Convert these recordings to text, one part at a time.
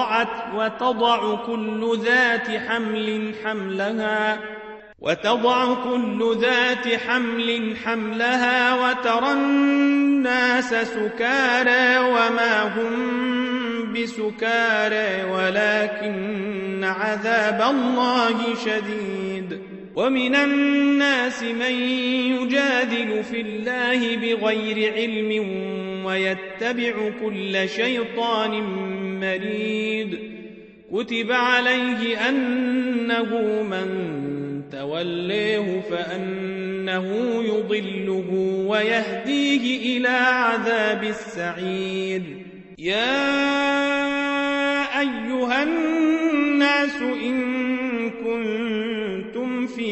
أرضعت وتضع كل ذات حمل حملها وتضع كل ذات حمل حملها وترى الناس سكارى وما هم بسكارى ولكن عذاب الله شديد. ومن الناس من يجادل في الله بغير علم ويتبع كل شيطان مريد. كتب عليه أنه من توليه فأنه يضله ويهديه إلى عذاب السعير. يا أيها الناس إن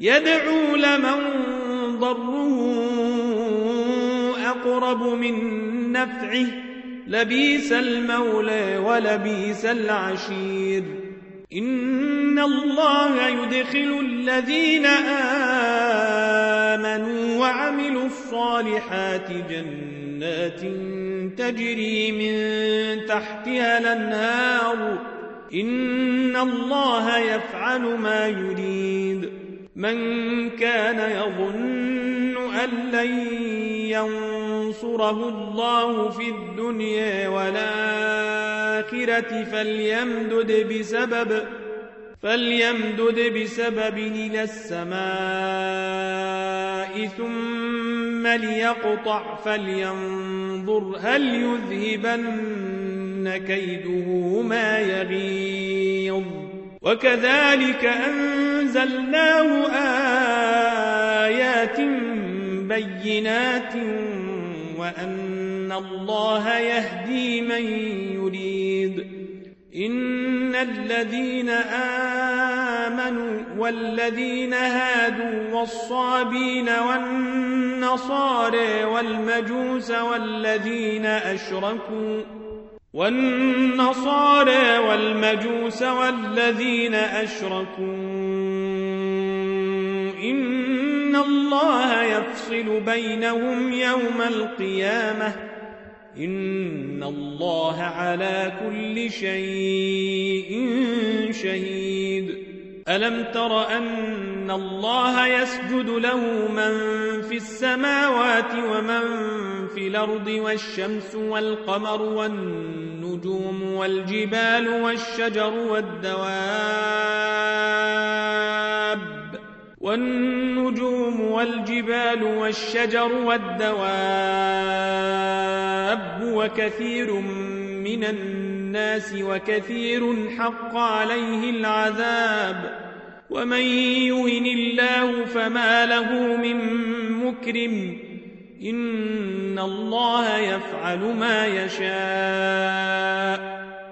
يدعو لمن ضره أقرب من نفعه لبيس المولى ولبيس العشير. إن الله يدخل الذين آمنوا وعملوا الصالحات جنات تجري من تحتها الأنهار. إن الله يفعل ما يريد. من كان يظن أن لن ينصره الله في الدنيا ولا الآخرة فليمدد بسبب فليمدد بسبب إلى السماء ثم ليقطع فلينظر هل يذهبن كيده ما يغيظ. وكذلك أنزلناه آيات بينات وأن الله يهدي من يريد. إن الذين آمنوا والذين هادوا والصابين والنصارى والمجوس والذين أشركوا والنصارى والمجوس والذين أشركوا الله يفصل بينهم يوم القيامة. إن الله على كل شيء شهيد. ألم تر أن الله يسجد له من في السماوات ومن في الأرض والشمس والقمر والنجوم والجبال والشجر والدواب والنجوم والجبال والشجر والدواب وكثير من الناس وكثير حق عليه العذاب. ومن يهن الله فما له من مكرم. إن الله يفعل ما يشاء.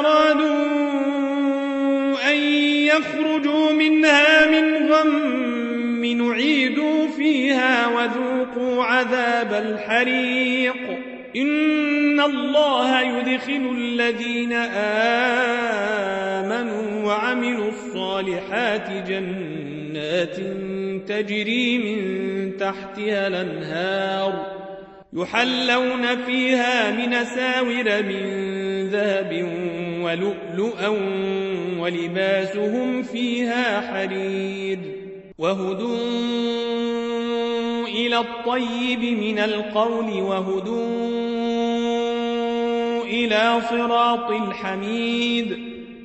أرادوا أن يخرجوا منها من غم نعيدوا فيها وذوقوا عذاب الحريق. إن الله يدخل الذين آمنوا وعملوا الصالحات جنات تجري من تحتها الأنهار يحلون فيها من ساور من ذهب ولؤلؤا ولباسهم فيها حرير وهدوا إلى الطيب من القول وهدوا إلى صراط الحميد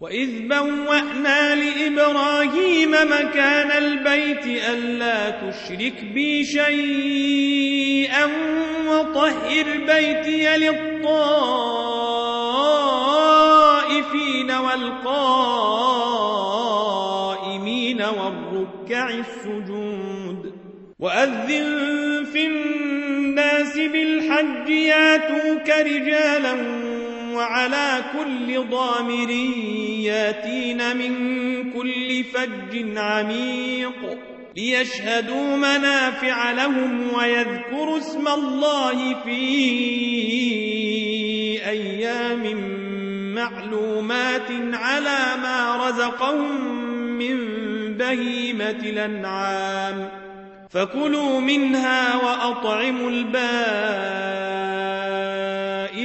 وإذ بوأنا لإبراهيم مكان البيت ألا تشرك بي شيئا وطهر بيتي للطائفين والقائمين والركع السجود وأذن في الناس بالحج ياتوك رجالا وعلى كل ضامر ياتين من كل فج عميق ليشهدوا منافع لهم ويذكروا اسم الله في أيام معلومات على ما رزقهم من بهيمة الأنعام. فكلوا منها وأطعموا البائس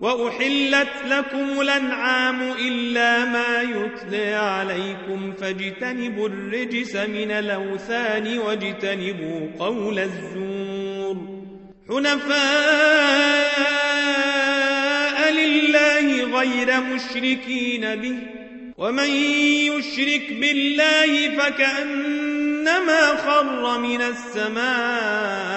وأحلت لكم الأنعام إلا ما يتلى عليكم فاجتنبوا الرجس من الأوثان واجتنبوا قول الزور. حنفاء غير مشركين به ومن يشرك بالله فكأنما خر من السماء.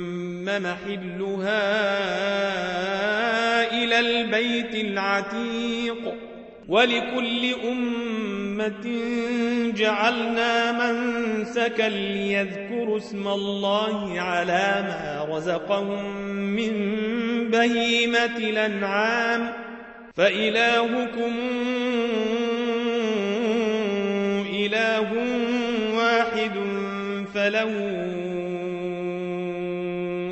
محلها إلى البيت العتيق. ولكل أمة جعلنا منسكا ليذكروا اسم الله على ما رزقهم من بهيمة الأنعام. فإلهكم إله واحد فله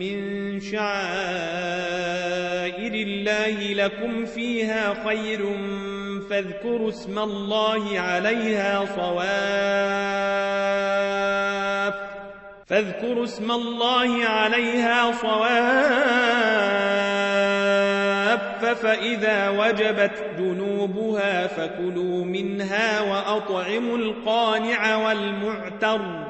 من شعائر الله لكم فيها خير فاذكروا اسم الله عليها صواف فاذكروا اسم الله عليها صواف فإذا وجبت جنوبها فكلوا منها وأطعموا القانع والمعتر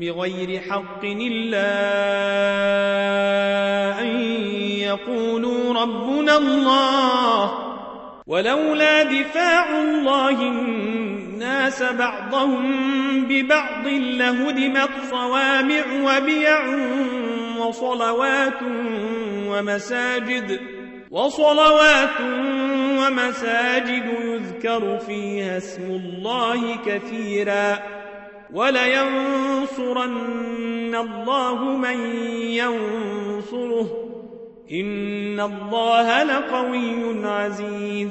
بغير حق إلا أن يقولوا ربنا الله. ولولا دفاع الله الناس بعضهم ببعض لهدمت صوامع وبيع وصلوات ومساجد وصلوات ومساجد يذكر فيها اسم الله كثيرا. ولينصرن الله من ينصره. إن الله لقوي عزيز.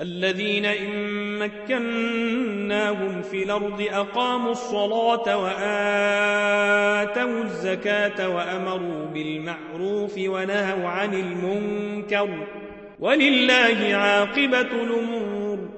الذين إن مكناهم في الأرض أقاموا الصلاة وآتوا الزكاة وأمروا بالمعروف ونهوا عن المنكر. ولله عاقبة الأمور.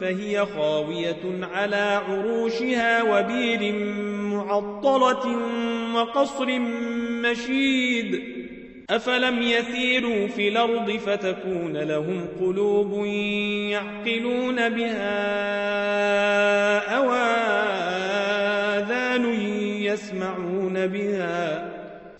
فهي خاوية على عروشها وبير معطلة وقصر مشيد. أفلم يثيروا في الأرض فتكون لهم قلوب يعقلون بها أواذان يسمعون بها.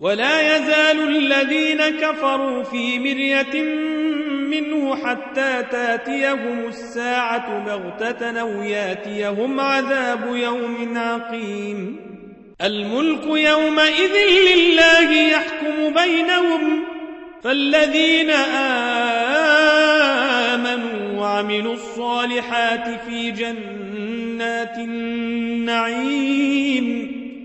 ولا يزال الذين كفروا في مرية منه حتى تاتيهم الساعة بغتة أو ياتيهم عذاب يوم عقيم. الملك يومئذ لله يحكم بينهم. فالذين آمنوا وعملوا الصالحات في جنات النعيم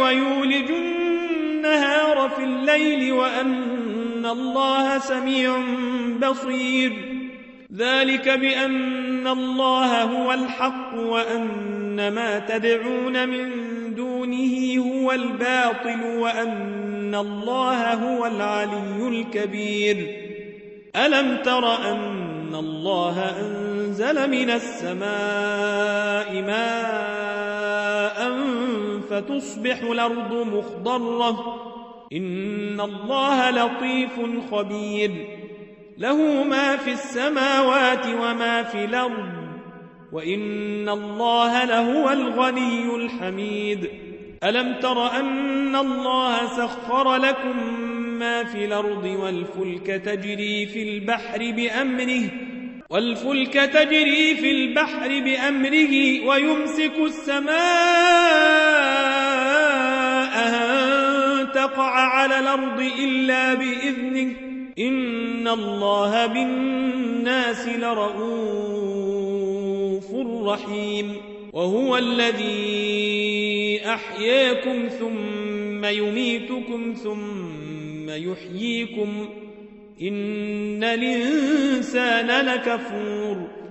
ويولج النهار في الليل وأن الله سميع بصير. ذلك بأن الله هو الحق وأن ما تدعون من دونه هو الباطل وأن الله هو العلي الكبير. ألم تر أن الله أنزل من السماء ماء فتصبح الأرض مخضرة. إن الله لطيف خبير. له ما في السماوات وما في الأرض. وإن الله لهو الغني الحميد. ألم تر أن الله سخر لكم ما في الأرض والفلك تجري في البحر بأمره والفلك تجري في البحر بأمره ويمسك السماء تقع على الأرض إلا بإذنه. إن الله بالناس لرؤوف رحيم. وهو الذي أحياكم ثم يميتكم ثم يحييكم. إن الإنسان لكفور.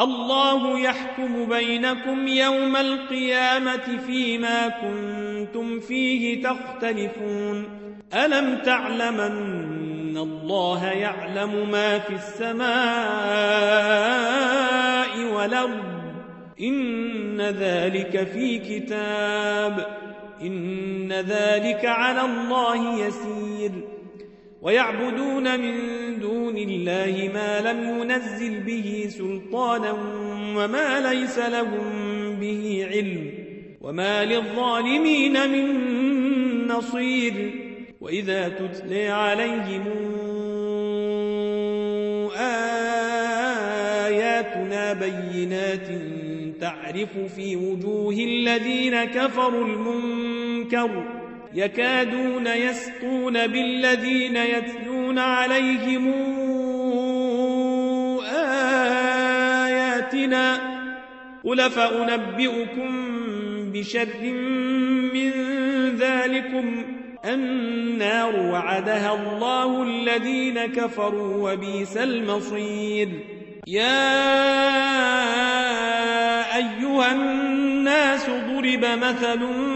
الله يحكم بينكم يوم القيامة فيما كنتم فيه تختلفون. ألم تعلمن الله يعلم ما في السماء والأرض؟ إن ذلك في كتاب. إن ذلك على الله يسير. ويعبدون من دون الله ما لم ينزل به سلطانا وما ليس لهم به علم وما للظالمين من نصير وإذا تتلي عليهم آياتنا بينات تعرف في وجوه الذين كفروا المنكر يكادون يسقون بالذين يتلون عليهم آياتنا قل فأنبئكم بشر من ذلكم النار وعدها الله الذين كفروا وبيس المصير. يا أيها الناس ضرب مثل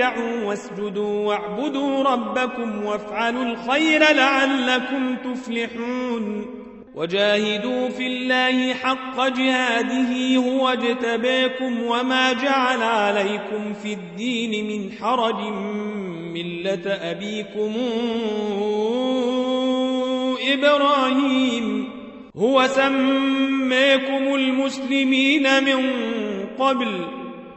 آمنوا اركعوا واسجدوا واعبدوا ربكم وافعلوا الخير لعلكم تفلحون. وجاهدوا في الله حق جهاده هو اجتباكم وما جعل عليكم في الدين من حرج ملة أبيكم إبراهيم. هو سميكم المسلمين من قبل.